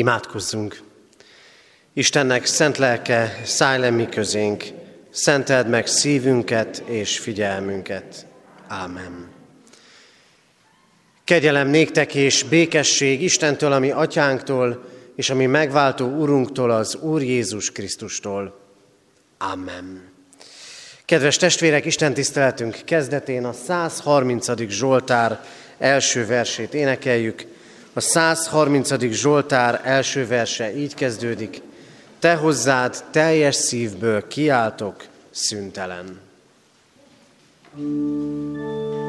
Imádkozzunk! Istennek szent lelke, szállj le mi közénk, szenteld meg szívünket és figyelmünket. Ámen. Kegyelem néktek és békesség Istentől, ami atyánktól, és ami megváltó Urunktól, az Úr Jézus Krisztustól. Amen. Kedves testvérek, Isten tiszteletünk kezdetén a 130. Zsoltár első versét énekeljük. A 130. Zsoltár első verse így kezdődik. Te hozzád teljes szívből kiáltok szüntelen. thank you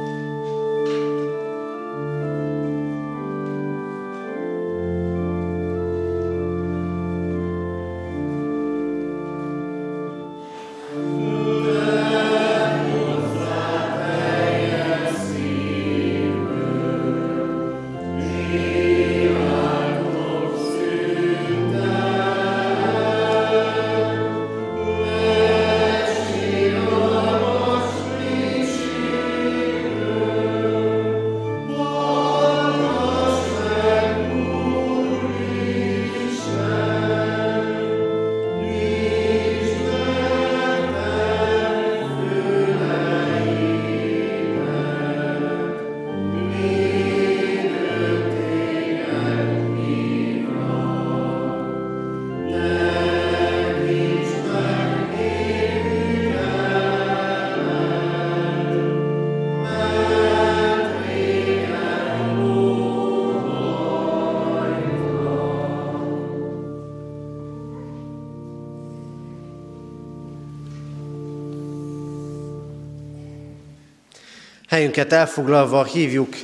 Helyünket elfoglalva hívjuk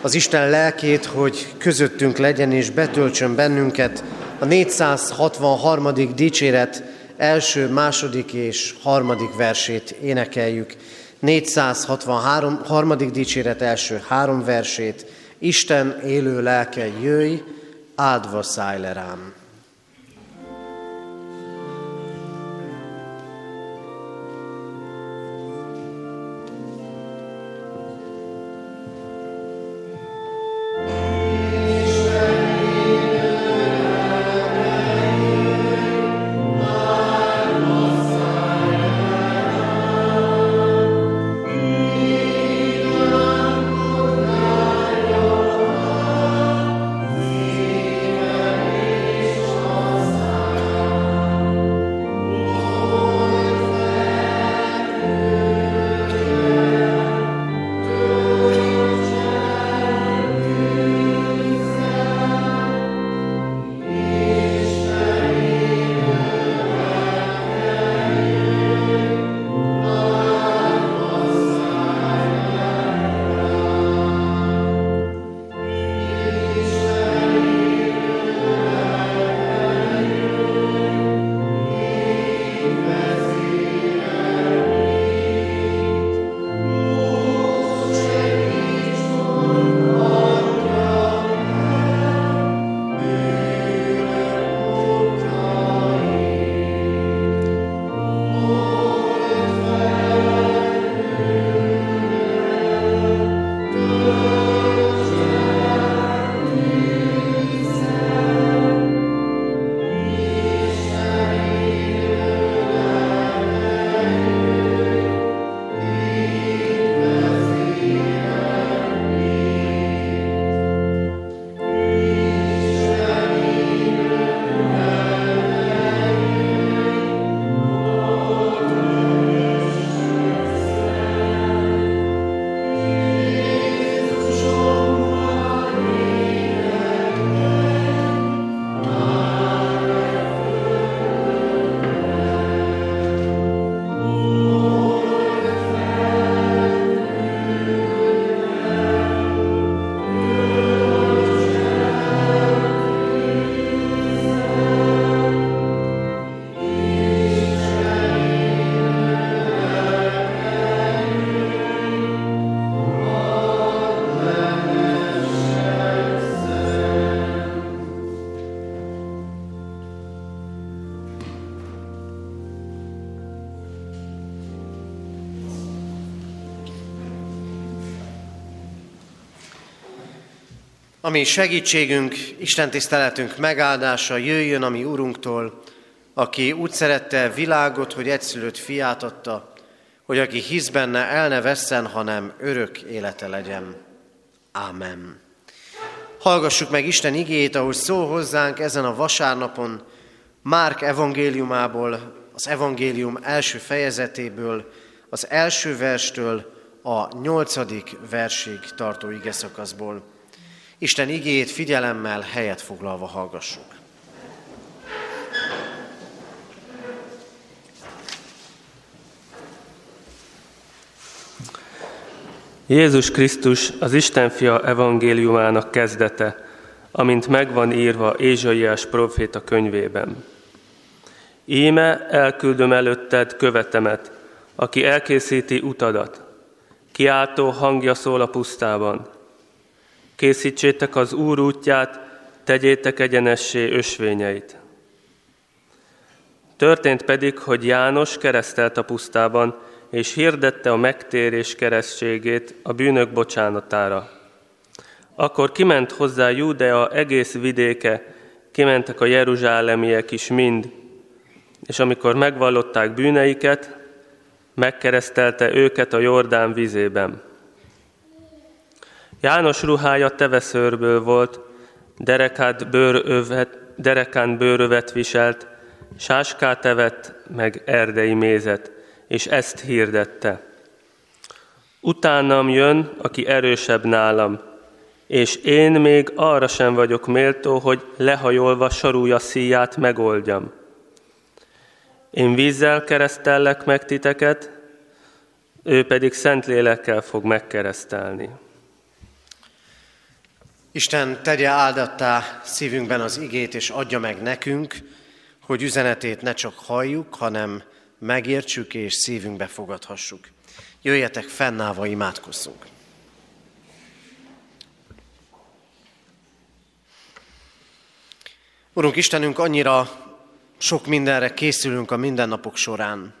az Isten lelkét, hogy közöttünk legyen és betöltsön bennünket. A 463. dicséret első, második és harmadik versét énekeljük. 463. dicséret első három versét. Isten élő lelke, jöjj, áldva szállj le rám. Ami segítségünk, Isten tiszteletünk megáldása jöjjön a mi Urunktól, aki úgy szerette világot, hogy egyszülött fiát adta, hogy aki hisz benne, el ne vesszen, hanem örök élete legyen. Ámen. Hallgassuk meg Isten igéjét, ahogy szól hozzánk ezen a vasárnapon, Márk evangéliumából, az evangélium első fejezetéből, az első verstől a nyolcadik versig tartó ige szakaszból. Isten igéjét figyelemmel helyet foglalva hallgassuk. Jézus Krisztus az Isten fia evangéliumának kezdete, amint megvan írva Ézsaiás proféta könyvében. Íme elküldöm előtted követemet, aki elkészíti utadat. Kiáltó hangja szól a pusztában. Készítsétek az Úr útját, tegyétek egyenessé ösvényeit. Történt pedig, hogy János keresztelt a pusztában, és hirdette a megtérés keresztségét a bűnök bocsánatára. Akkor kiment hozzá Júdea egész vidéke, kimentek a jeruzsálemiek is mind, és amikor megvallották bűneiket, megkeresztelte őket a Jordán vizében. János ruhája teveszőrből volt, derekát bőrövet, derekán bőrövet viselt, sáskát evett, meg erdei mézet, és ezt hirdette. Utánam jön, aki erősebb nálam, és én még arra sem vagyok méltó, hogy lehajolva sarúja szíját megoldjam. Én vízzel keresztellek meg titeket, ő pedig szent lélekkel fog megkeresztelni. Isten tegye áldattá szívünkben az igét, és adja meg nekünk, hogy üzenetét ne csak halljuk, hanem megértsük és szívünkbe fogadhassuk. Jöjjetek fennállva, imádkozzunk! Urunk Istenünk, annyira sok mindenre készülünk a mindennapok során.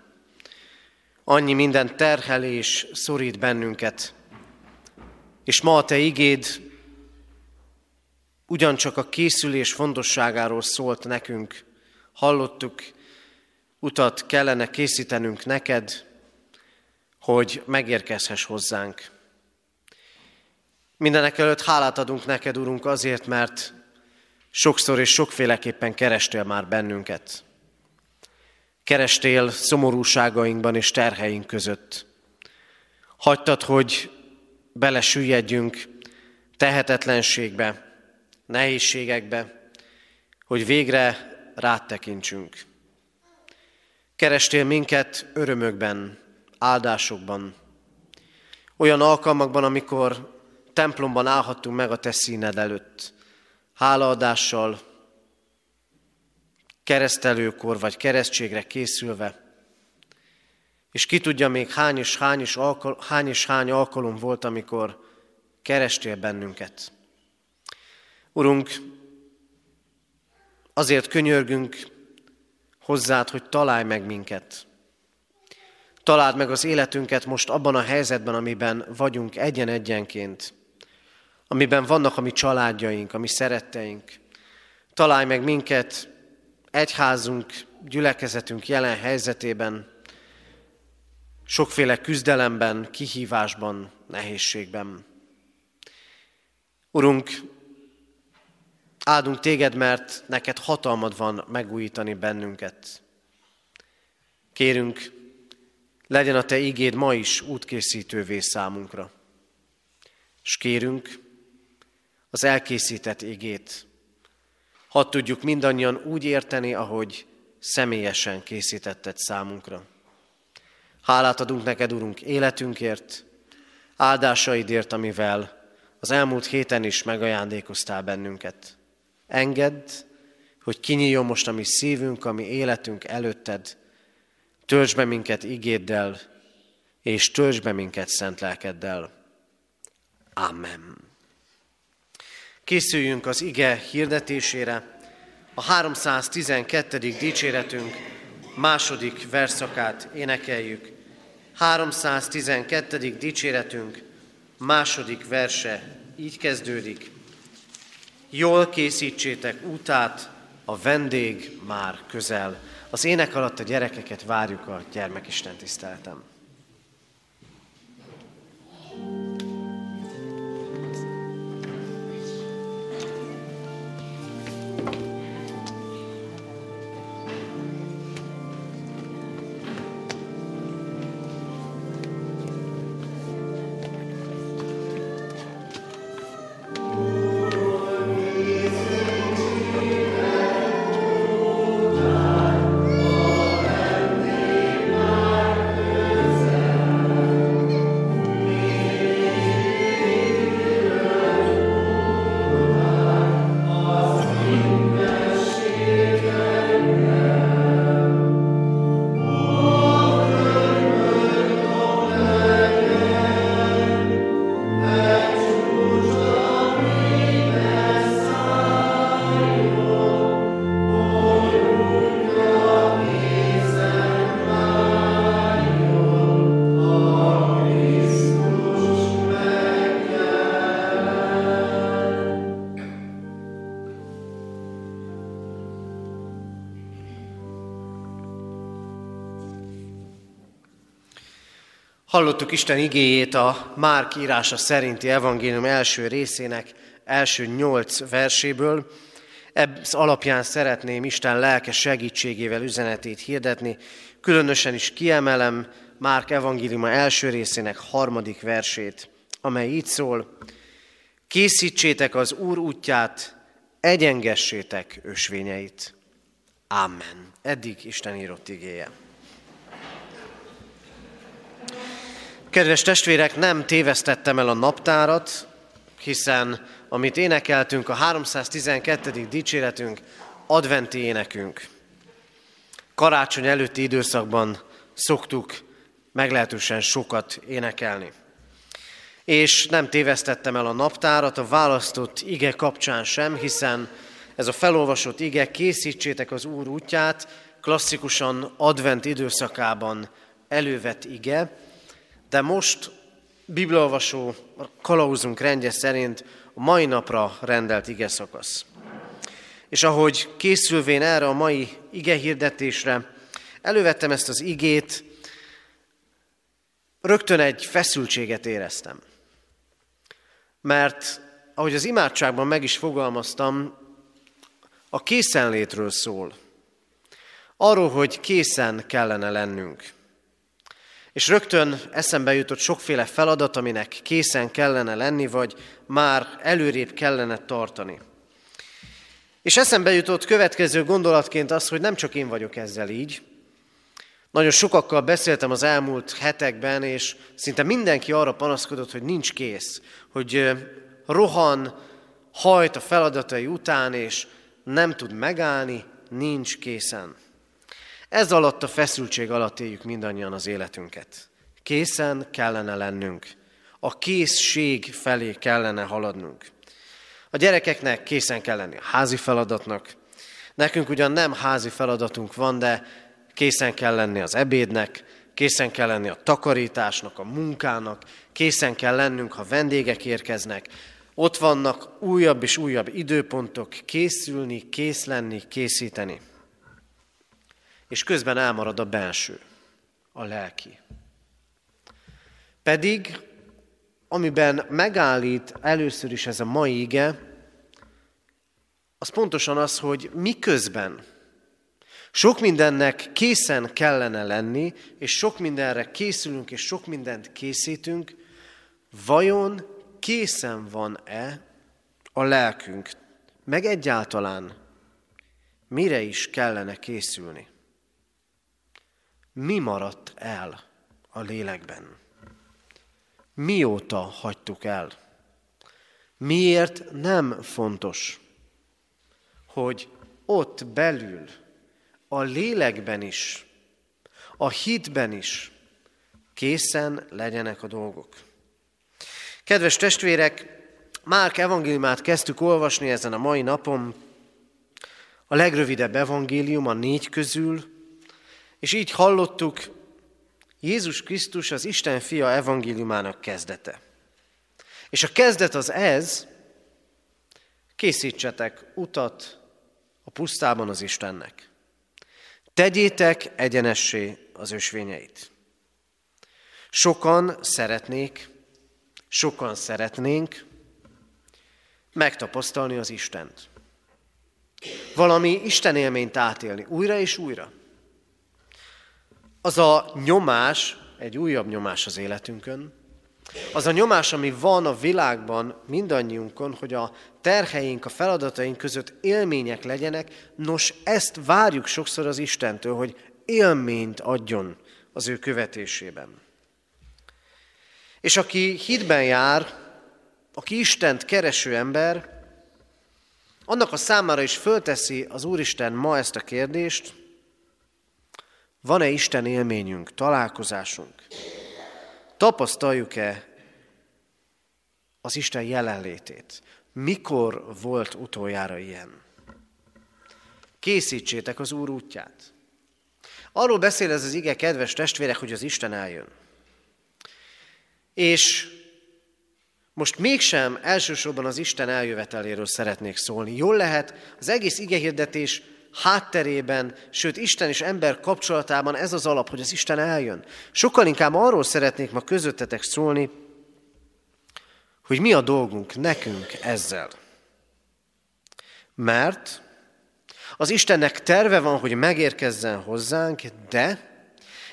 Annyi minden terhelés szorít bennünket. És ma a Te igéd ugyancsak a készülés fontosságáról szólt nekünk. Hallottuk, utat kellene készítenünk neked, hogy megérkezhess hozzánk. Mindenek előtt hálát adunk neked, Urunk, azért, mert sokszor és sokféleképpen kerestél már bennünket. Kerestél szomorúságainkban és terheink között. Hagytad, hogy belesüllyedjünk tehetetlenségbe, nehézségekbe, hogy végre rád tekintsünk. Kerestél minket örömökben, áldásokban, olyan alkalmakban, amikor templomban állhattunk meg a te színed előtt, hálaadással, keresztelőkor vagy keresztségre készülve, és ki tudja még hány és hány, és alkal, hány, és hány alkalom volt, amikor kerestél bennünket. Urunk, azért könyörgünk hozzád, hogy találj meg minket. Találd meg az életünket most abban a helyzetben, amiben vagyunk egyen-egyenként, amiben vannak a mi családjaink, a mi szeretteink. Találj meg minket egyházunk, gyülekezetünk jelen helyzetében, sokféle küzdelemben, kihívásban, nehézségben. Urunk, áldunk téged, mert neked hatalmad van megújítani bennünket. Kérünk, legyen a te igéd ma is útkészítővé számunkra. És kérünk, az elkészített igét, hadd tudjuk mindannyian úgy érteni, ahogy személyesen készítetted számunkra. Hálát adunk neked, Urunk, életünkért, áldásaidért, amivel az elmúlt héten is megajándékoztál bennünket. Engedd, hogy kinyíljon most a mi szívünk, a mi életünk előtted, töltsd be minket igéddel, és töltsd be minket szent lelkeddel. Amen. Készüljünk az ige hirdetésére. A 312. dicséretünk második verszakát énekeljük. 312. dicséretünk második verse így kezdődik. Jól készítsétek útát, a vendég már közel. Az ének alatt a gyerekeket várjuk a gyermekisten tiszteletem. Hallottuk Isten igéjét a Márk írása szerinti evangélium első részének első nyolc verséből. Ez alapján szeretném Isten lelke segítségével üzenetét hirdetni. Különösen is kiemelem Márk evangéliuma első részének harmadik versét, amely így szól. Készítsétek az Úr útját, egyengessétek ösvényeit. Amen. Eddig Isten írott igéje. Kedves testvérek, nem tévesztettem el a naptárat, hiszen amit énekeltünk, a 312. dicséretünk, adventi énekünk. Karácsony előtti időszakban szoktuk meglehetősen sokat énekelni. És nem tévesztettem el a naptárat a választott ige kapcsán sem, hiszen ez a felolvasott ige, készítsétek az Úr útját, klasszikusan advent időszakában elővett ige, de most bibliolvasó kalauzunk rendje szerint a mai napra rendelt ige szakasz. És ahogy készülvén erre a mai ige hirdetésre, elővettem ezt az igét, rögtön egy feszültséget éreztem. Mert ahogy az imádságban meg is fogalmaztam, a készenlétről szól. Arról, hogy készen kellene lennünk. És rögtön eszembe jutott sokféle feladat, aminek készen kellene lenni, vagy már előrébb kellene tartani. És eszembe jutott következő gondolatként az, hogy nem csak én vagyok ezzel így. Nagyon sokakkal beszéltem az elmúlt hetekben, és szinte mindenki arra panaszkodott, hogy nincs kész, hogy rohan, hajt a feladatai után, és nem tud megállni, nincs készen. Ez alatt a feszültség alatt éljük mindannyian az életünket. Készen kellene lennünk. A készség felé kellene haladnunk. A gyerekeknek készen kell lenni a házi feladatnak. Nekünk ugyan nem házi feladatunk van, de készen kell lenni az ebédnek, készen kell lenni a takarításnak, a munkának, készen kell lennünk, ha vendégek érkeznek. Ott vannak újabb és újabb időpontok, készülni, kész lenni, készíteni és közben elmarad a belső, a lelki. Pedig, amiben megállít először is ez a mai ige, az pontosan az, hogy miközben sok mindennek készen kellene lenni, és sok mindenre készülünk, és sok mindent készítünk, vajon készen van-e a lelkünk, meg egyáltalán mire is kellene készülni? Mi maradt el a lélekben? Mióta hagytuk el? Miért nem fontos, hogy ott belül, a lélekben is, a hitben is készen legyenek a dolgok? Kedves testvérek, Márk evangéliumát kezdtük olvasni ezen a mai napon. A legrövidebb evangélium a négy közül, és így hallottuk, Jézus Krisztus az Isten fia evangéliumának kezdete. És a kezdet az ez, Készítsetek utat a pusztában az Istennek. Tegyétek egyenessé az ösvényeit. Sokan szeretnék, sokan szeretnénk megtapasztalni az Istent. Valami Isten élményt átélni, újra és újra. Az a nyomás, egy újabb nyomás az életünkön, az a nyomás, ami van a világban mindannyiunkon, hogy a terheink, a feladataink között élmények legyenek, nos, ezt várjuk sokszor az Istentől, hogy élményt adjon az ő követésében. És aki hitben jár, aki Istent kereső ember, annak a számára is fölteszi az Úristen ma ezt a kérdést, van-e Isten élményünk, találkozásunk? Tapasztaljuk-e az Isten jelenlétét? Mikor volt utoljára ilyen? Készítsétek az Úr útját. Arról beszél ez az ige, kedves testvérek, hogy az Isten eljön. És most mégsem elsősorban az Isten eljöveteléről szeretnék szólni. Jól lehet, az egész igehirdetés hátterében, sőt Isten és ember kapcsolatában ez az alap, hogy az Isten eljön. Sokkal inkább arról szeretnék ma közöttetek szólni, hogy mi a dolgunk nekünk ezzel. Mert az Istennek terve van, hogy megérkezzen hozzánk, de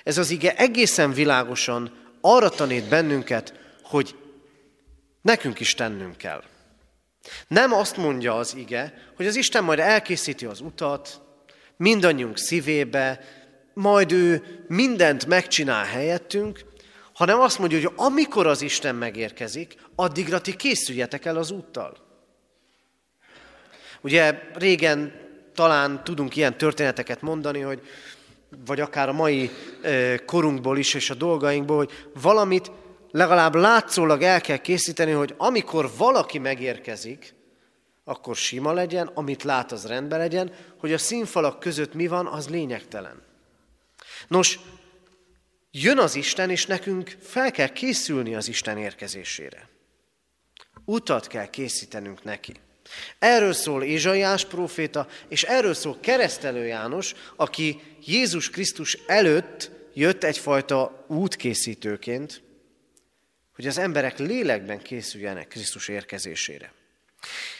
ez az ige egészen világosan arra tanít bennünket, hogy nekünk is tennünk kell. Nem azt mondja az ige, hogy az Isten majd elkészíti az utat, mindannyiunk szívébe, majd ő mindent megcsinál helyettünk, hanem azt mondja, hogy amikor az Isten megérkezik, addigra ti készüljetek el az úttal. Ugye régen talán tudunk ilyen történeteket mondani, hogy vagy akár a mai korunkból is és a dolgainkból, hogy valamit legalább látszólag el kell készíteni, hogy amikor valaki megérkezik, akkor sima legyen, amit lát, az rendben legyen, hogy a színfalak között mi van, az lényegtelen. Nos, jön az Isten, és nekünk fel kell készülni az Isten érkezésére. Utat kell készítenünk neki. Erről szól Ézsaiás próféta, és erről szól keresztelő János, aki Jézus Krisztus előtt jött egyfajta útkészítőként, hogy az emberek lélekben készüljenek Krisztus érkezésére.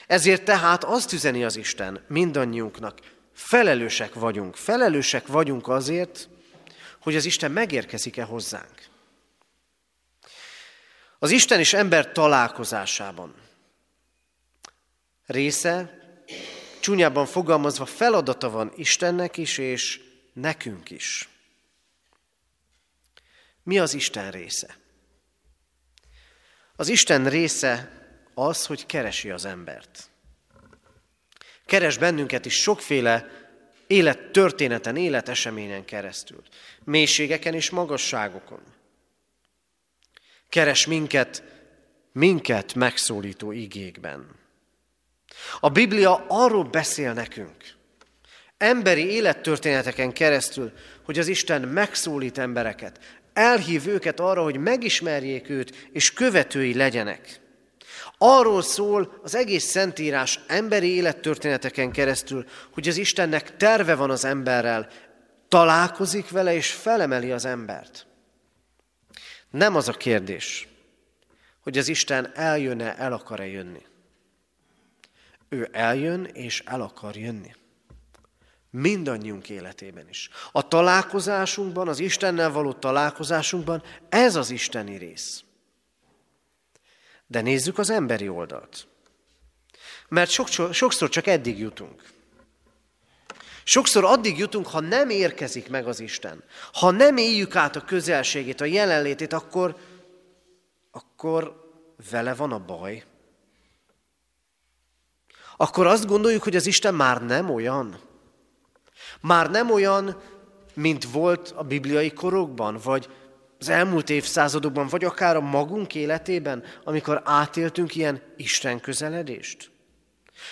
Ezért tehát azt üzeni az Isten mindannyiunknak, felelősek vagyunk, felelősek vagyunk azért, hogy az Isten megérkezik-e hozzánk. Az Isten és ember találkozásában része, csúnyában fogalmazva feladata van Istennek is, és nekünk is. Mi az Isten része? Az Isten része az, hogy keresi az embert. Keres bennünket is sokféle élettörténeten, életeseményen keresztül, mélységeken és magasságokon. Keres minket, minket megszólító igékben. A Biblia arról beszél nekünk, emberi élettörténeteken keresztül, hogy az Isten megszólít embereket, elhív őket arra, hogy megismerjék őt, és követői legyenek. Arról szól az egész Szentírás emberi élettörténeteken keresztül, hogy az Istennek terve van az emberrel, találkozik vele és felemeli az embert. Nem az a kérdés, hogy az Isten eljönne, el akar-e jönni. Ő eljön és el akar jönni. Mindannyiunk életében is. A találkozásunkban, az Istennel való találkozásunkban ez az isteni rész. De nézzük az emberi oldalt. Mert sokszor, csak eddig jutunk. Sokszor addig jutunk, ha nem érkezik meg az Isten. Ha nem éljük át a közelségét, a jelenlétét, akkor, akkor vele van a baj. Akkor azt gondoljuk, hogy az Isten már nem olyan. Már nem olyan, mint volt a bibliai korokban, vagy az elmúlt évszázadokban, vagy akár a magunk életében, amikor átéltünk ilyen Isten közeledést?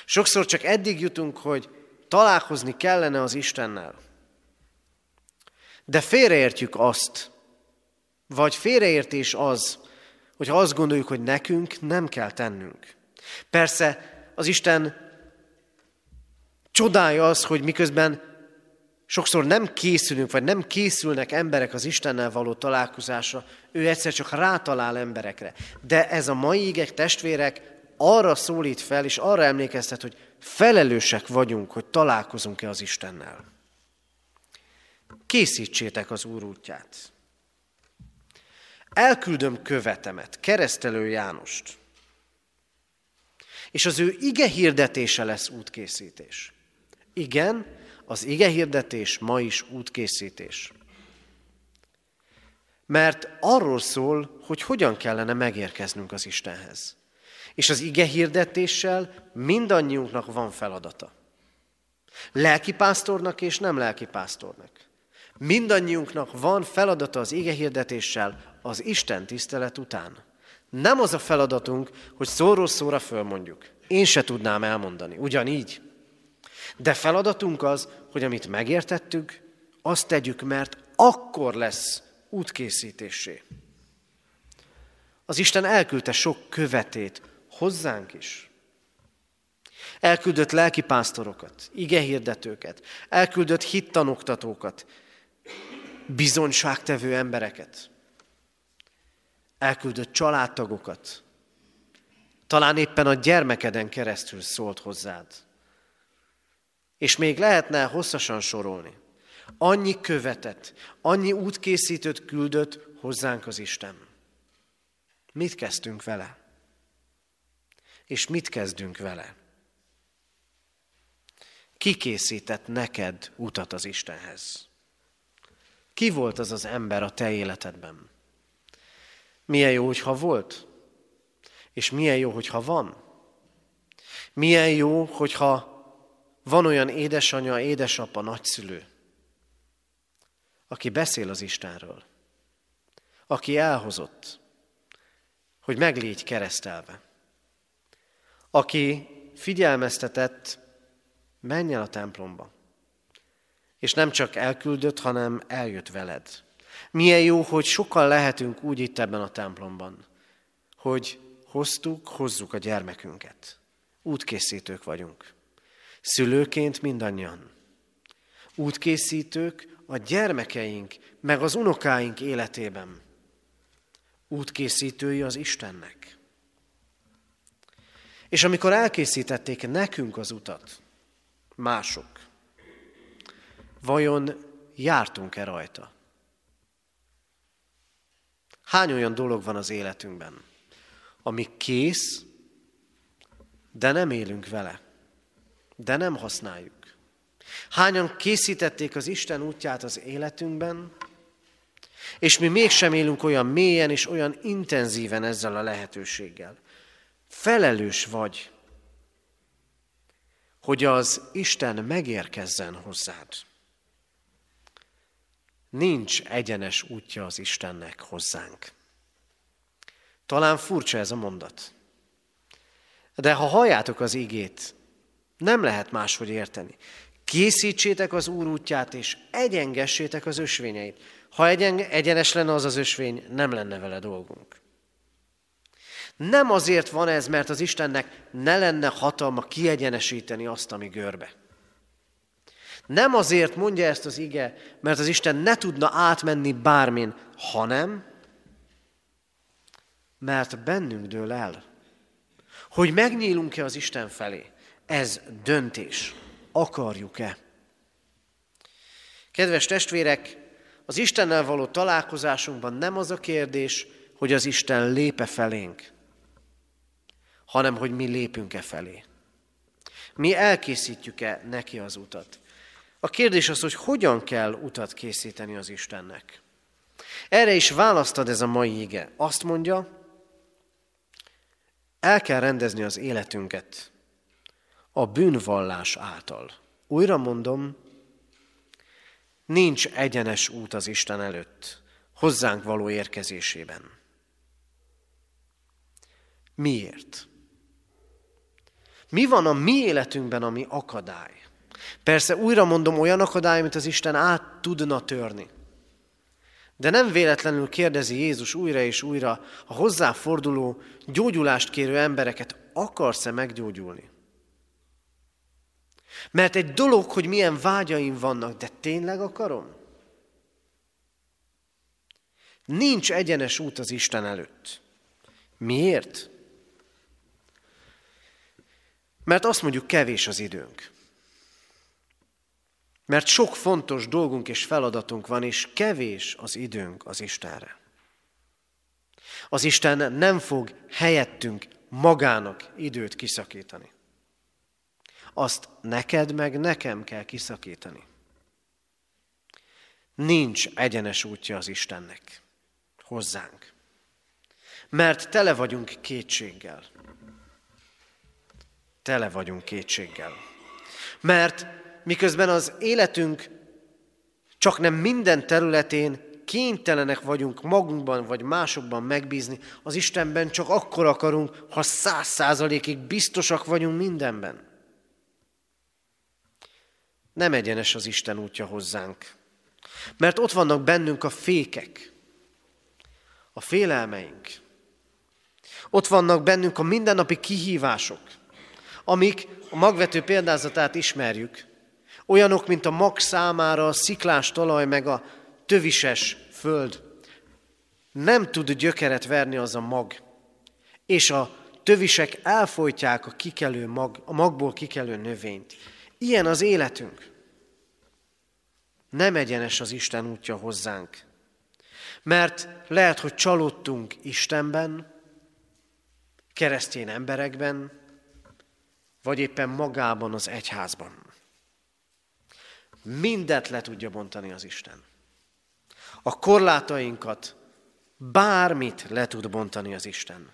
Sokszor csak eddig jutunk, hogy találkozni kellene az Istennel. De félreértjük azt, vagy félreértés az, hogy azt gondoljuk, hogy nekünk nem kell tennünk. Persze az Isten Csodája az, hogy miközben sokszor nem készülünk, vagy nem készülnek emberek az Istennel való találkozásra, ő egyszer csak rátalál emberekre. De ez a mai ígek, testvérek, arra szólít fel, és arra emlékeztet, hogy felelősek vagyunk, hogy találkozunk-e az Istennel. Készítsétek az Úr útját. Elküldöm követemet, keresztelő Jánost, és az ő ige hirdetése lesz útkészítés. Igen, az ige hirdetés ma is útkészítés. Mert arról szól, hogy hogyan kellene megérkeznünk az Istenhez. És az ige hirdetéssel mindannyiunknak van feladata. Lelkipásztornak és nem lelkipásztornak. Mindannyiunknak van feladata az ige hirdetéssel az Isten tisztelet után. Nem az a feladatunk, hogy szóról szóra fölmondjuk. Én se tudnám elmondani. Ugyanígy. De feladatunk az, hogy amit megértettük, azt tegyük, mert akkor lesz útkészítésé. Az Isten elküldte sok követét hozzánk is. Elküldött lelkipásztorokat, igehirdetőket, elküldött hittanoktatókat, bizonyságtevő embereket, elküldött családtagokat, talán éppen a gyermekeden keresztül szólt hozzád. És még lehetne hosszasan sorolni. Annyi követet, annyi útkészítőt küldött hozzánk az Isten. Mit kezdtünk vele? És mit kezdünk vele? Ki készített neked utat az Istenhez? Ki volt az az ember a te életedben? Milyen jó, hogyha volt, és milyen jó, hogyha van. Milyen jó, hogyha van olyan édesanyja, édesapa, nagyszülő, aki beszél az Istenről, aki elhozott, hogy meglégy keresztelve, aki figyelmeztetett, menj el a templomba, és nem csak elküldött, hanem eljött veled. Milyen jó, hogy sokan lehetünk úgy itt ebben a templomban, hogy hoztuk, hozzuk a gyermekünket. Útkészítők vagyunk. Szülőként mindannyian. Útkészítők a gyermekeink, meg az unokáink életében. Útkészítői az Istennek. És amikor elkészítették nekünk az utat, mások, vajon jártunk-e rajta? Hány olyan dolog van az életünkben, ami kész, de nem élünk vele, de nem használjuk. Hányan készítették az Isten útját az életünkben, és mi mégsem élünk olyan mélyen és olyan intenzíven ezzel a lehetőséggel. Felelős vagy, hogy az Isten megérkezzen hozzád. Nincs egyenes útja az Istennek hozzánk. Talán furcsa ez a mondat. De ha halljátok az igét, nem lehet máshogy érteni. Készítsétek az Úr útját, és egyengessétek az ösvényeit. Ha egyen, egyenes lenne az az ösvény, nem lenne vele dolgunk. Nem azért van ez, mert az Istennek ne lenne hatalma kiegyenesíteni azt, ami görbe. Nem azért mondja ezt az ige, mert az Isten ne tudna átmenni bármin, hanem mert bennünk dől el, hogy megnyílunk-e az Isten felé. Ez döntés. Akarjuk-e? Kedves testvérek, az Istennel való találkozásunkban nem az a kérdés, hogy az Isten lépe felénk, hanem hogy mi lépünk-e felé. Mi elkészítjük-e neki az utat. A kérdés az, hogy hogyan kell utat készíteni az Istennek. Erre is választad ez a mai ige. Azt mondja, el kell rendezni az életünket a bűnvallás által. Újra mondom, nincs egyenes út az Isten előtt, hozzánk való érkezésében. Miért? Mi van a mi életünkben, ami akadály? Persze újra mondom, olyan akadály, amit az Isten át tudna törni. De nem véletlenül kérdezi Jézus újra és újra a hozzáforduló, gyógyulást kérő embereket, akarsz-e meggyógyulni? Mert egy dolog, hogy milyen vágyaim vannak, de tényleg akarom? Nincs egyenes út az Isten előtt. Miért? Mert azt mondjuk kevés az időnk. Mert sok fontos dolgunk és feladatunk van, és kevés az időnk az Istenre. Az Isten nem fog helyettünk magának időt kiszakítani. Azt neked meg nekem kell kiszakítani. Nincs egyenes útja az Istennek hozzánk. Mert tele vagyunk kétséggel. Tele vagyunk kétséggel. Mert miközben az életünk csak nem minden területén kénytelenek vagyunk magunkban vagy másokban megbízni, az Istenben csak akkor akarunk, ha száz százalékig biztosak vagyunk mindenben. Nem egyenes az Isten útja hozzánk. Mert ott vannak bennünk a fékek, a félelmeink. Ott vannak bennünk a mindennapi kihívások, amik a magvető példázatát ismerjük. Olyanok, mint a mag számára a sziklás talaj, meg a tövises föld. Nem tud gyökeret verni az a mag, és a tövisek elfolytják a, kikelő mag, a magból kikelő növényt. Ilyen az életünk. Nem egyenes az Isten útja hozzánk. Mert lehet, hogy csalódtunk Istenben, keresztény emberekben, vagy éppen magában az egyházban. Mindet le tudja bontani az Isten. A korlátainkat, bármit le tud bontani az Isten.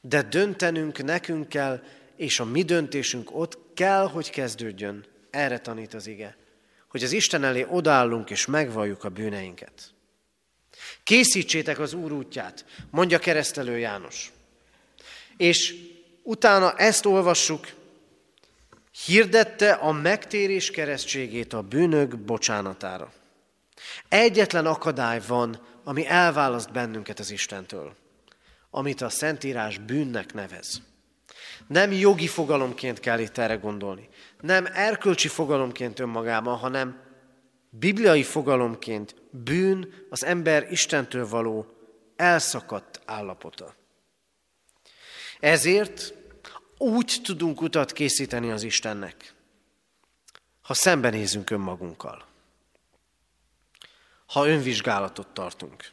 De döntenünk nekünk kell, és a mi döntésünk ott kell, hogy kezdődjön. Erre tanít az ige. Hogy az Isten elé odállunk és megvalljuk a bűneinket. Készítsétek az Úr útját, mondja keresztelő János. És utána ezt olvassuk, hirdette a megtérés keresztségét a bűnök bocsánatára. Egyetlen akadály van, ami elválaszt bennünket az Istentől, amit a Szentírás bűnnek nevez. Nem jogi fogalomként kell itt erre gondolni, nem erkölcsi fogalomként önmagában, hanem bibliai fogalomként bűn az ember Istentől való elszakadt állapota. Ezért úgy tudunk utat készíteni az Istennek, ha szembenézünk önmagunkkal, ha önvizsgálatot tartunk,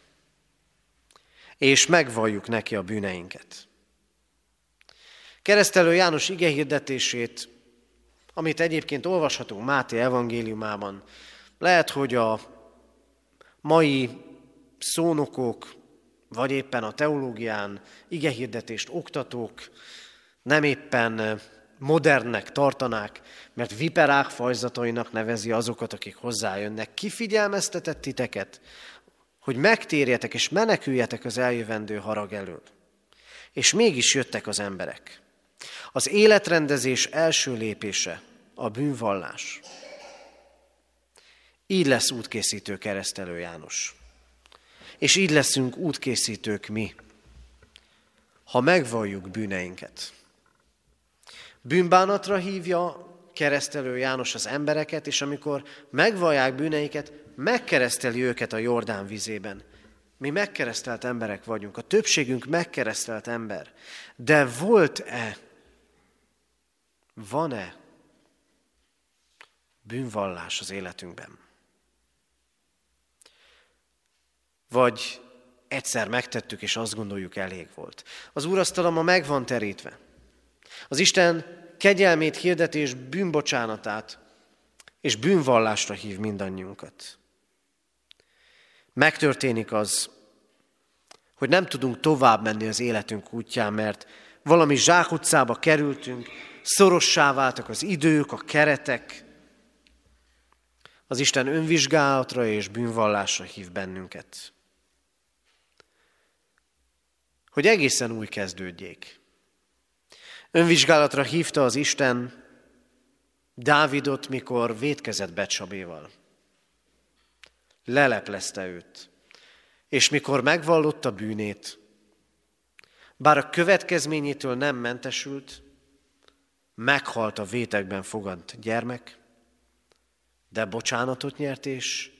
és megvalljuk neki a bűneinket. Keresztelő János igehirdetését, amit egyébként olvashatunk Máté evangéliumában, lehet, hogy a mai szónokok, vagy éppen a teológián igehirdetést oktatók nem éppen modernnek tartanák, mert viperák fajzatainak nevezi azokat, akik hozzájönnek. Kifigyelmeztetett titeket, hogy megtérjetek és meneküljetek az eljövendő harag elől. És mégis jöttek az emberek. Az életrendezés első lépése a bűnvallás. Így lesz útkészítő keresztelő János. És így leszünk útkészítők mi, ha megvalljuk bűneinket. Bűnbánatra hívja keresztelő János az embereket, és amikor megvallják bűneiket, megkereszteli őket a Jordán vizében. Mi megkeresztelt emberek vagyunk, a többségünk megkeresztelt ember. De volt-e, van-e bűnvallás az életünkben? Vagy egyszer megtettük, és azt gondoljuk elég volt. Az úrasztalom ma meg van terítve. Az Isten kegyelmét hirdetés bűnbocsánatát és bűnvallásra hív mindannyiunkat. Megtörténik az, hogy nem tudunk tovább menni az életünk útján, mert valami zsákutcába kerültünk, szorossá váltak az idők, a keretek. Az Isten önvizsgálatra és bűnvallásra hív bennünket hogy egészen új kezdődjék. Önvizsgálatra hívta az Isten Dávidot, mikor vétkezett Becsabéval. Leleplezte őt, és mikor megvallotta bűnét, bár a következményétől nem mentesült, meghalt a vétekben fogant gyermek, de bocsánatot nyert, és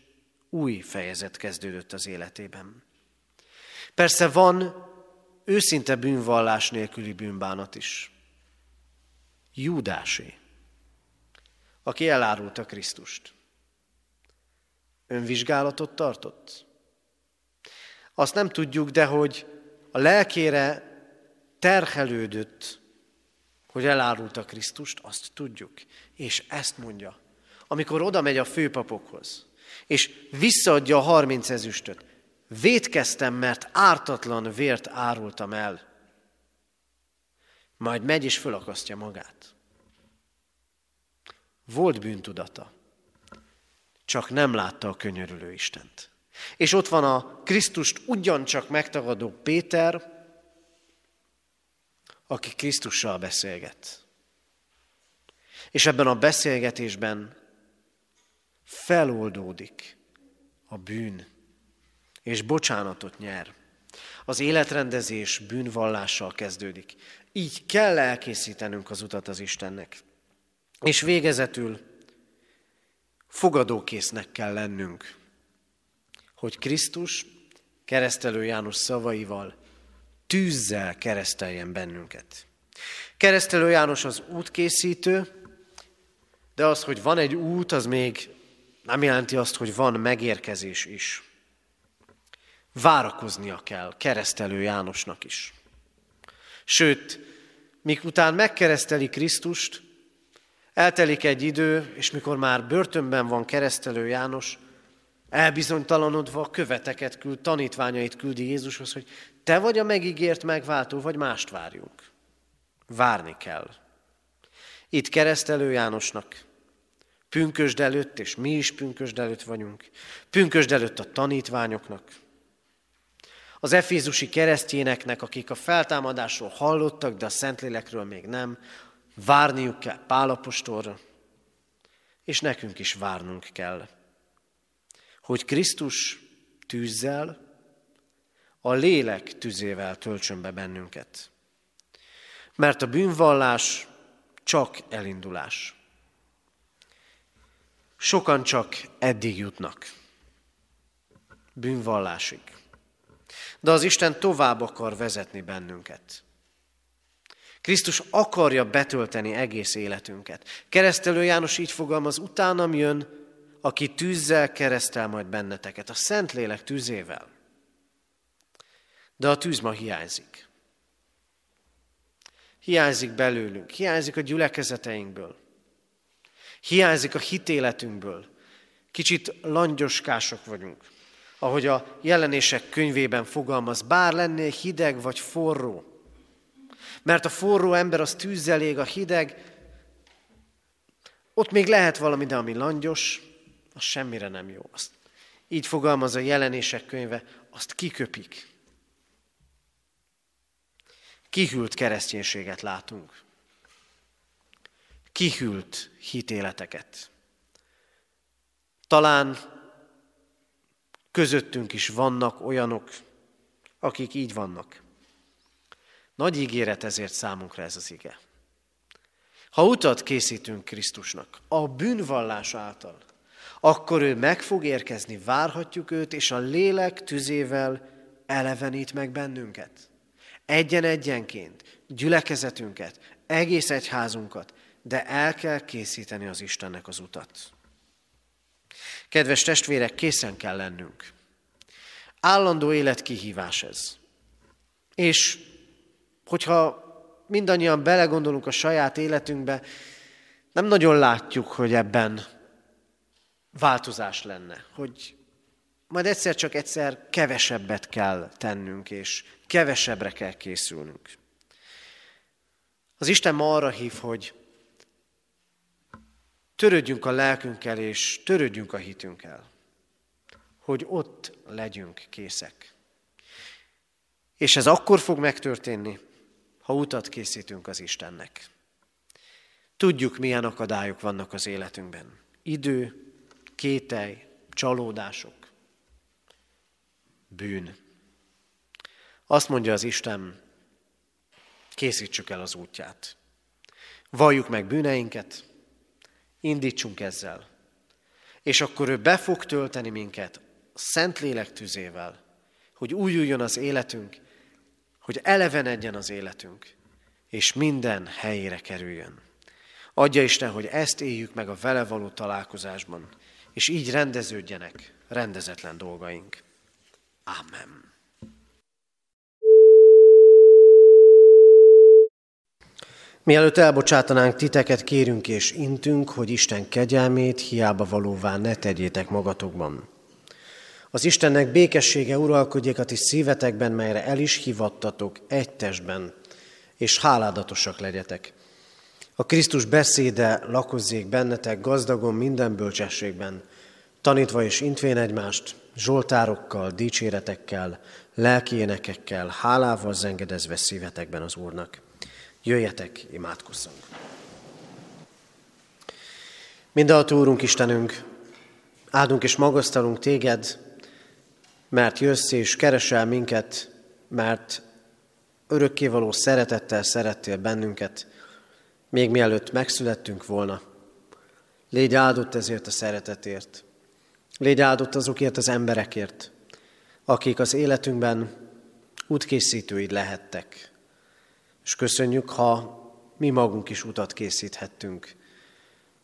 új fejezet kezdődött az életében. Persze van őszinte bűnvallás nélküli bűnbánat is. Júdásé, aki elárulta Krisztust. Önvizsgálatot tartott? Azt nem tudjuk, de hogy a lelkére terhelődött, hogy elárulta Krisztust, azt tudjuk. És ezt mondja, amikor oda megy a főpapokhoz, és visszaadja a harminc ezüstöt. Vétkeztem, mert ártatlan vért árultam el. Majd megy és fölakasztja magát. Volt bűntudata, csak nem látta a könyörülő Istent. És ott van a Krisztust ugyancsak megtagadó Péter, aki Krisztussal beszélget. És ebben a beszélgetésben feloldódik a bűn, és bocsánatot nyer. Az életrendezés bűnvallással kezdődik. Így kell elkészítenünk az utat az Istennek. És végezetül fogadókésznek kell lennünk, hogy Krisztus keresztelő János szavaival tűzzel kereszteljen bennünket. Keresztelő János az útkészítő, de az, hogy van egy út, az még nem jelenti azt, hogy van megérkezés is. Várakoznia kell keresztelő Jánosnak is. Sőt, míg után megkereszteli Krisztust, eltelik egy idő, és mikor már börtönben van keresztelő János, elbizonytalanodva követeket küld, tanítványait küldi Jézushoz, hogy te vagy a megígért megváltó, vagy mást várjunk. Várni kell. Itt keresztelő Jánosnak Pünkösd előtt, és mi is pünkösd előtt vagyunk. Pünkösd előtt a tanítványoknak. Az efézusi keresztjéneknek, akik a feltámadásról hallottak, de a Szentlélekről még nem, várniuk kell Pálapostorra, és nekünk is várnunk kell, hogy Krisztus tűzzel, a lélek tüzével töltsön be bennünket. Mert a bűnvallás csak elindulás. Sokan csak eddig jutnak, bűnvallásig. De az Isten tovább akar vezetni bennünket. Krisztus akarja betölteni egész életünket. Keresztelő János így fogalmaz, utánam jön, aki tűzzel keresztel majd benneteket, a Szentlélek tűzével. De a tűz ma hiányzik. Hiányzik belőlünk, hiányzik a gyülekezeteinkből. Hiányzik a hitéletünkből. Kicsit langyoskások vagyunk. Ahogy a jelenések könyvében fogalmaz, bár lennél hideg vagy forró. Mert a forró ember az tűzzel ég, a hideg, ott még lehet valami, de ami langyos, az semmire nem jó. Azt, így fogalmaz a jelenések könyve, azt kiköpik. Kihűlt kereszténységet látunk kihűlt hitéleteket. Talán közöttünk is vannak olyanok, akik így vannak. Nagy ígéret ezért számunkra ez az ige. Ha utat készítünk Krisztusnak, a bűnvallás által, akkor ő meg fog érkezni, várhatjuk őt, és a lélek tüzével elevenít meg bennünket. Egyen-egyenként, gyülekezetünket, egész egyházunkat, de el kell készíteni az Istennek az utat. Kedves testvérek, készen kell lennünk. Állandó életkihívás ez. És hogyha mindannyian belegondolunk a saját életünkbe, nem nagyon látjuk, hogy ebben változás lenne, hogy majd egyszer csak egyszer kevesebbet kell tennünk, és kevesebbre kell készülnünk. Az Isten ma arra hív, hogy Törődjünk a lelkünkkel, és törődjünk a hitünkkel, hogy ott legyünk készek. És ez akkor fog megtörténni, ha utat készítünk az Istennek. Tudjuk, milyen akadályok vannak az életünkben. Idő, kételj, csalódások, bűn. Azt mondja az Isten, készítsük el az útját. Valljuk meg bűneinket, indítsunk ezzel. És akkor ő be fog tölteni minket Szentlélek tüzével, hogy újuljon az életünk, hogy elevenedjen az életünk, és minden helyére kerüljön. Adja Isten, hogy ezt éljük meg a vele való találkozásban, és így rendeződjenek rendezetlen dolgaink. Amen. Mielőtt elbocsátanánk titeket, kérünk és intünk, hogy Isten kegyelmét hiába valóvá ne tegyétek magatokban. Az Istennek békessége uralkodjék a ti szívetekben, melyre el is hivattatok egy testben, és háládatosak legyetek. A Krisztus beszéde lakozzék bennetek gazdagon minden bölcsességben, tanítva és intvén egymást, zsoltárokkal, dicséretekkel, lelki énekekkel, hálával zengedezve szívetekben az Úrnak. Jöjjetek, imádkozzunk! Mindenható Úrunk Istenünk, áldunk és magasztalunk Téged, mert jössz és keresel minket, mert örökkévaló szeretettel szerettél bennünket, még mielőtt megszülettünk volna. Légy áldott ezért a szeretetért. Légy áldott azokért az emberekért, akik az életünkben útkészítőid lehettek. És köszönjük, ha mi magunk is utat készíthettünk,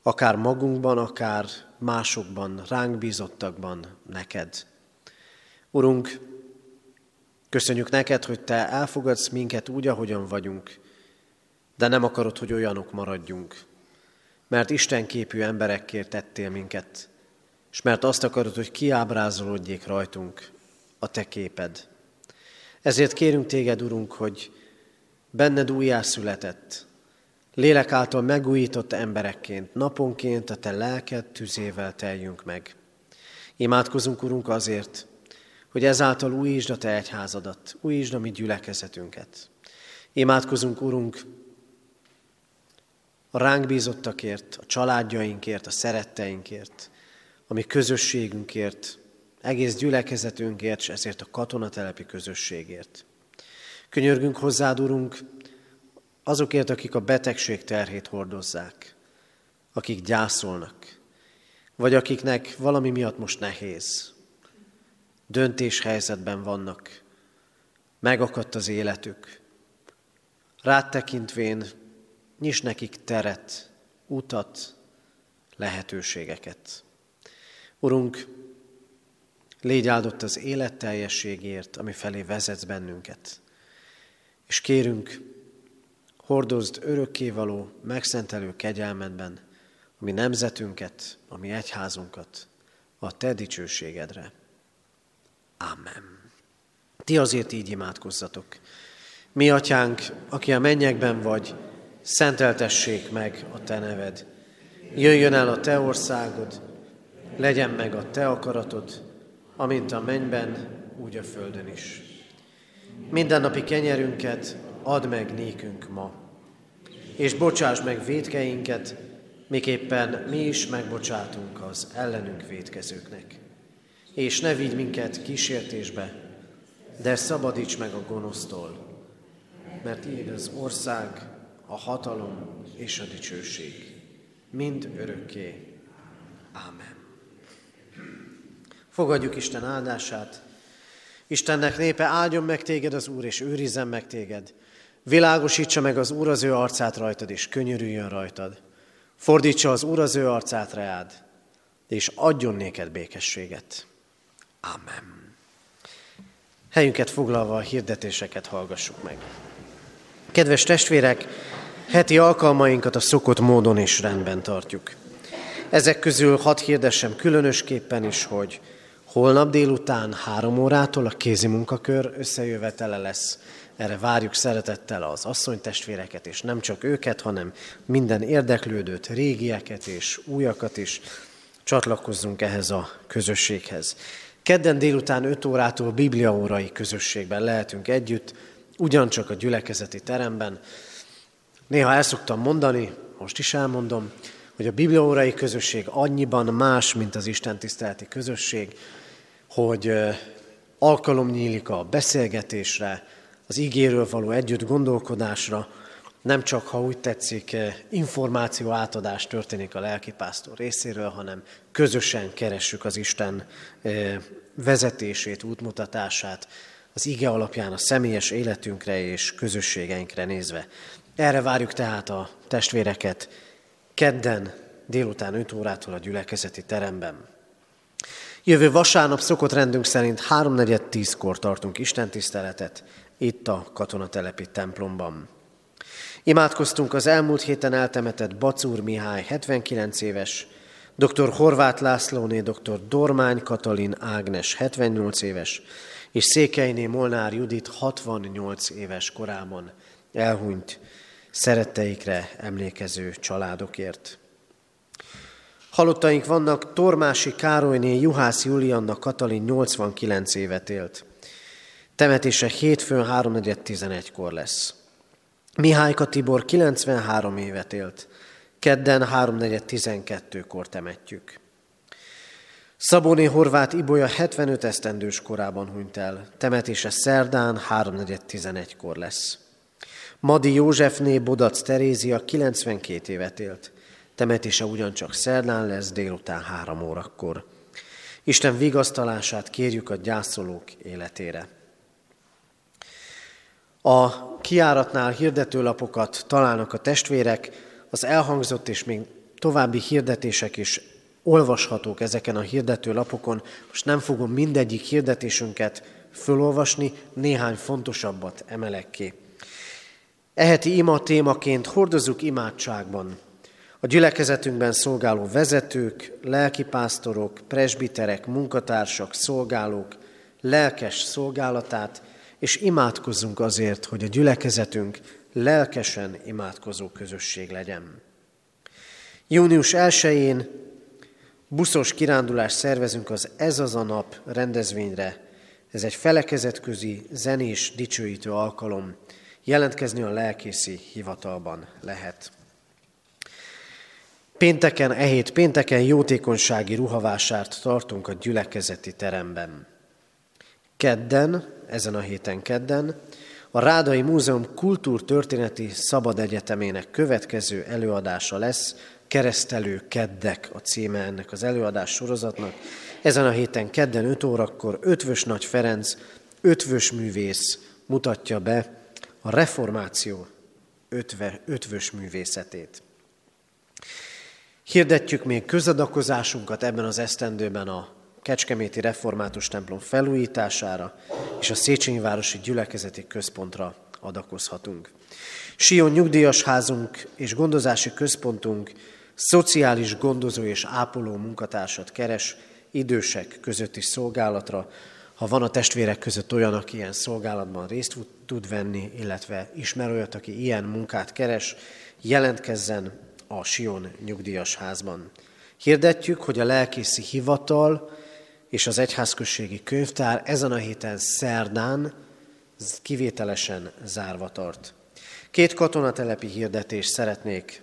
akár magunkban, akár másokban, ránk bízottakban, neked. Urunk, köszönjük neked, hogy Te elfogadsz minket úgy, ahogyan vagyunk, de nem akarod, hogy olyanok maradjunk, mert Isten képű emberekért tettél minket, és mert azt akarod, hogy kiábrázolódjék rajtunk a Te képed. Ezért kérünk Téged, Urunk, hogy benned újjászületett, lélek által megújított emberekként, naponként a Te lelked tüzével teljünk meg. Imádkozunk, Urunk, azért, hogy ezáltal újítsd a Te egyházadat, újítsd a mi gyülekezetünket. Imádkozunk, Urunk, a ránk bízottakért, a családjainkért, a szeretteinkért, a mi közösségünkért, egész gyülekezetünkért, és ezért a katonatelepi közösségért. Könyörgünk hozzád, Urunk, azokért, akik a betegség terhét hordozzák, akik gyászolnak, vagy akiknek valami miatt most nehéz, döntéshelyzetben vannak, megakadt az életük. Rád tekintvén nyis nekik teret, utat, lehetőségeket. Urunk, légy áldott az életteljességért, ami felé vezetsz bennünket. És kérünk, hordozd örökkévaló, megszentelő kegyelmedben a mi nemzetünket, a mi egyházunkat, a Te dicsőségedre. Amen. Ti azért így imádkozzatok. Mi, atyánk, aki a mennyekben vagy, szenteltessék meg a Te neved. Jöjjön el a Te országod, legyen meg a Te akaratod, amint a mennyben, úgy a földön is. Mindennapi kenyerünket add meg nékünk ma, és bocsáss meg védkeinket, miképpen mi is megbocsátunk az ellenünk védkezőknek. És ne vigy minket kísértésbe, de szabadíts meg a gonosztól, mert így az ország, a hatalom és a dicsőség, mind örökké. Ámen. Fogadjuk Isten áldását. Istennek népe áldjon meg téged az Úr, és őrizzen meg téged. Világosítsa meg az Úr az ő arcát rajtad, és könyörüljön rajtad. Fordítsa az Úr az ő arcát reád, és adjon néked békességet. Amen. Helyünket foglalva a hirdetéseket hallgassuk meg. Kedves testvérek, heti alkalmainkat a szokott módon is rendben tartjuk. Ezek közül hadd hirdessem különösképpen is, hogy holnap délután három órától a kézi munkakör összejövetele lesz. Erre várjuk szeretettel az asszonytestvéreket, és nem csak őket, hanem minden érdeklődőt, régieket és újakat is. Csatlakozzunk ehhez a közösséghez. Kedden délután 5 órától bibliaórai közösségben lehetünk együtt, ugyancsak a gyülekezeti teremben. Néha el szoktam mondani, most is elmondom, hogy a bibliaórai közösség annyiban más, mint az Isten tiszteleti közösség, hogy alkalom nyílik a beszélgetésre, az ígéről való együtt gondolkodásra, nem csak, ha úgy tetszik, információ átadás történik a lelkipásztor részéről, hanem közösen keressük az Isten vezetését, útmutatását, az ige alapján a személyes életünkre és közösségeinkre nézve. Erre várjuk tehát a testvéreket kedden délután 5 órától a gyülekezeti teremben. Jövő vasárnap szokott rendünk szerint 3.4.10-kor tartunk istentiszteletet itt a katonatelepi templomban. Imádkoztunk az elmúlt héten eltemetett Bacúr Mihály 79 éves, dr. Horváth Lászlóné, dr. Dormány Katalin Ágnes 78 éves, és Székelyné Molnár Judit 68 éves korában elhunyt szeretteikre emlékező családokért. Halottaink vannak, Tormási Károlyné Juhász Julianna Katalin 89 évet élt. Temetése hétfőn 3.11-kor lesz. Mihályka Tibor 93 évet élt. Kedden 3.4.12-kor temetjük. Szabóné Horváth Ibolya 75 esztendős korában hunyt el. Temetése szerdán 3.4.11-kor lesz. Madi Józsefné Bodac Terézia 92 évet élt. Temetése ugyancsak szerdán lesz délután három órakor. Isten vigasztalását kérjük a gyászolók életére. A kiáratnál hirdetőlapokat találnak a testvérek, az elhangzott és még további hirdetések is olvashatók ezeken a hirdetőlapokon. Most nem fogom mindegyik hirdetésünket fölolvasni, néhány fontosabbat emelek ki. Eheti ima témaként hordozunk imádságban a gyülekezetünkben szolgáló vezetők, lelkipásztorok, presbiterek, munkatársak, szolgálók lelkes szolgálatát, és imádkozzunk azért, hogy a gyülekezetünk lelkesen imádkozó közösség legyen. Június 1-én buszos kirándulás szervezünk az Ez az a nap rendezvényre. Ez egy felekezetközi zenés dicsőítő alkalom. Jelentkezni a lelkészi hivatalban lehet. Pénteken, e hét pénteken jótékonysági ruhavásárt tartunk a gyülekezeti teremben. Kedden, ezen a héten kedden, a Rádai Múzeum Kultúrtörténeti Szabad Egyetemének következő előadása lesz, Keresztelő Keddek a címe ennek az előadás sorozatnak. Ezen a héten kedden 5 órakor Ötvös Nagy Ferenc, ötvös művész mutatja be a reformáció ötve, ötvös művészetét. Hirdetjük még közadakozásunkat ebben az esztendőben a Kecskeméti Református templom felújítására és a Széchenyi Városi Gyülekezeti Központra adakozhatunk. Sion nyugdíjas házunk és gondozási központunk szociális gondozó és ápoló munkatársat keres idősek közötti szolgálatra, ha van a testvérek között olyan, aki ilyen szolgálatban részt tud venni, illetve ismer olyat, aki ilyen munkát keres, jelentkezzen a Sion nyugdíjas házban. Hirdetjük, hogy a lelkészi hivatal és az egyházközségi könyvtár ezen a héten szerdán kivételesen zárva tart. Két katonatelepi hirdetést szeretnék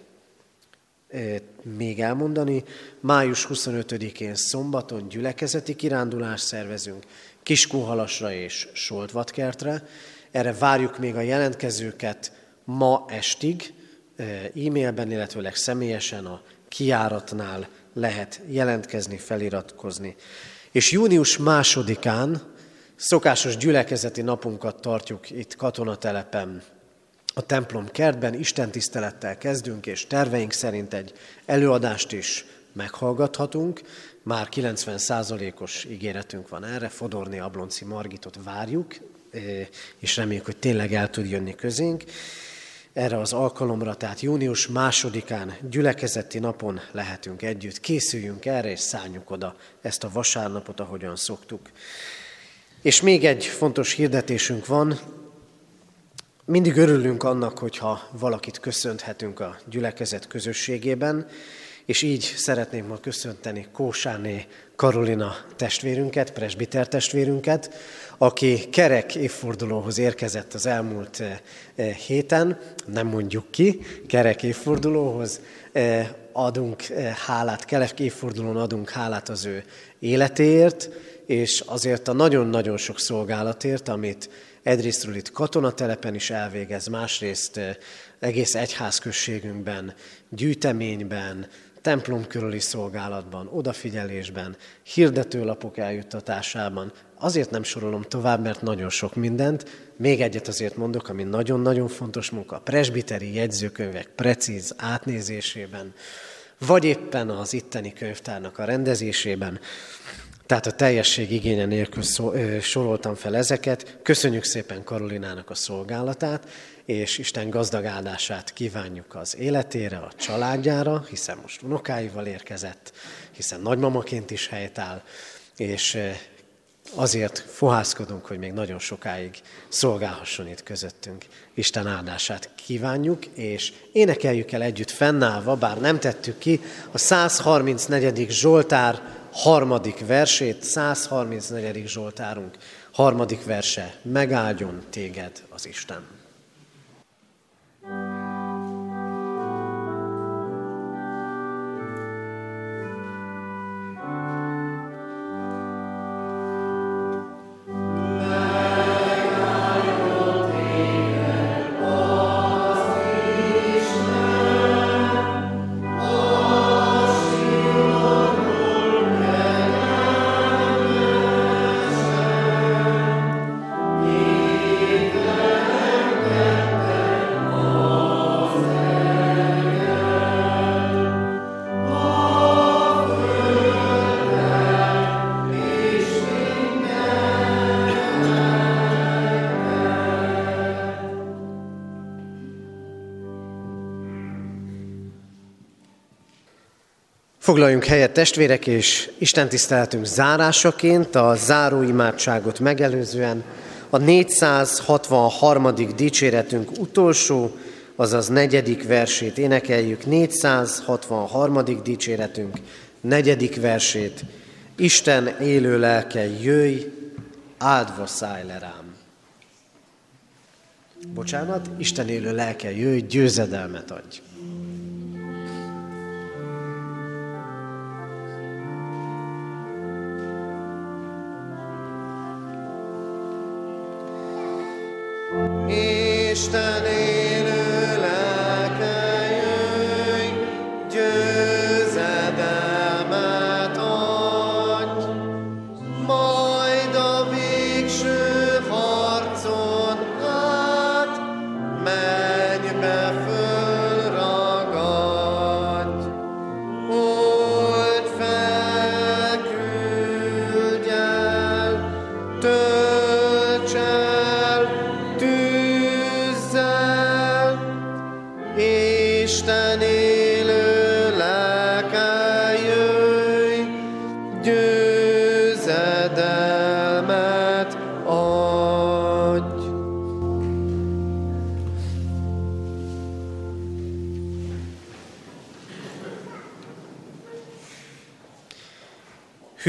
még elmondani. Május 25-én szombaton gyülekezeti kirándulást szervezünk Kiskóhalasra és Soltvatkertre. Erre várjuk még a jelentkezőket ma estig, e-mailben, illetőleg személyesen a kiáratnál lehet jelentkezni, feliratkozni. És június másodikán szokásos gyülekezeti napunkat tartjuk itt katonatelepen, a templom kertben, Isten tisztelettel kezdünk, és terveink szerint egy előadást is meghallgathatunk. Már 90%-os ígéretünk van erre, Fodorni Ablonci Margitot várjuk, és reméljük, hogy tényleg el tud jönni közénk erre az alkalomra, tehát június másodikán gyülekezeti napon lehetünk együtt. Készüljünk erre, és szálljuk oda ezt a vasárnapot, ahogyan szoktuk. És még egy fontos hirdetésünk van. Mindig örülünk annak, hogyha valakit köszönthetünk a gyülekezet közösségében, és így szeretném ma köszönteni Kósáné Karolina testvérünket, presbiter testvérünket, aki kerek évfordulóhoz érkezett az elmúlt eh, eh, héten, nem mondjuk ki, kerek évfordulóhoz eh, adunk hálát, kerek évfordulón adunk hálát az ő életéért, és azért a nagyon-nagyon sok szolgálatért, amit egyrésztről itt katonatelepen is elvégez, másrészt egész egyházközségünkben, gyűjteményben, templom körüli szolgálatban, odafigyelésben, hirdetőlapok eljuttatásában. Azért nem sorolom tovább, mert nagyon sok mindent. Még egyet azért mondok, ami nagyon-nagyon fontos munka. A presbiteri jegyzőkönyvek precíz átnézésében, vagy éppen az itteni könyvtárnak a rendezésében. Tehát a teljesség igénye nélkül szó, ö, soroltam fel ezeket. Köszönjük szépen Karolinának a szolgálatát, és Isten gazdag áldását kívánjuk az életére, a családjára, hiszen most unokáival érkezett, hiszen nagymamaként is helytáll, és azért fohászkodunk, hogy még nagyon sokáig szolgálhasson itt közöttünk. Isten áldását kívánjuk, és énekeljük el együtt fennállva, bár nem tettük ki, a 134. Zsoltár harmadik versét, 134. Zsoltárunk harmadik verse, megáldjon téged az Isten. Foglaljunk helyet testvérek, és Isten tiszteletünk zárásaként a záró imádságot megelőzően a 463. dicséretünk utolsó, azaz negyedik versét énekeljük. 463. dicséretünk negyedik versét. Isten élő lelke, jöjj, áldva szállj le rám. Bocsánat, Isten élő lelke, jöjj, győzedelmet adj. Isten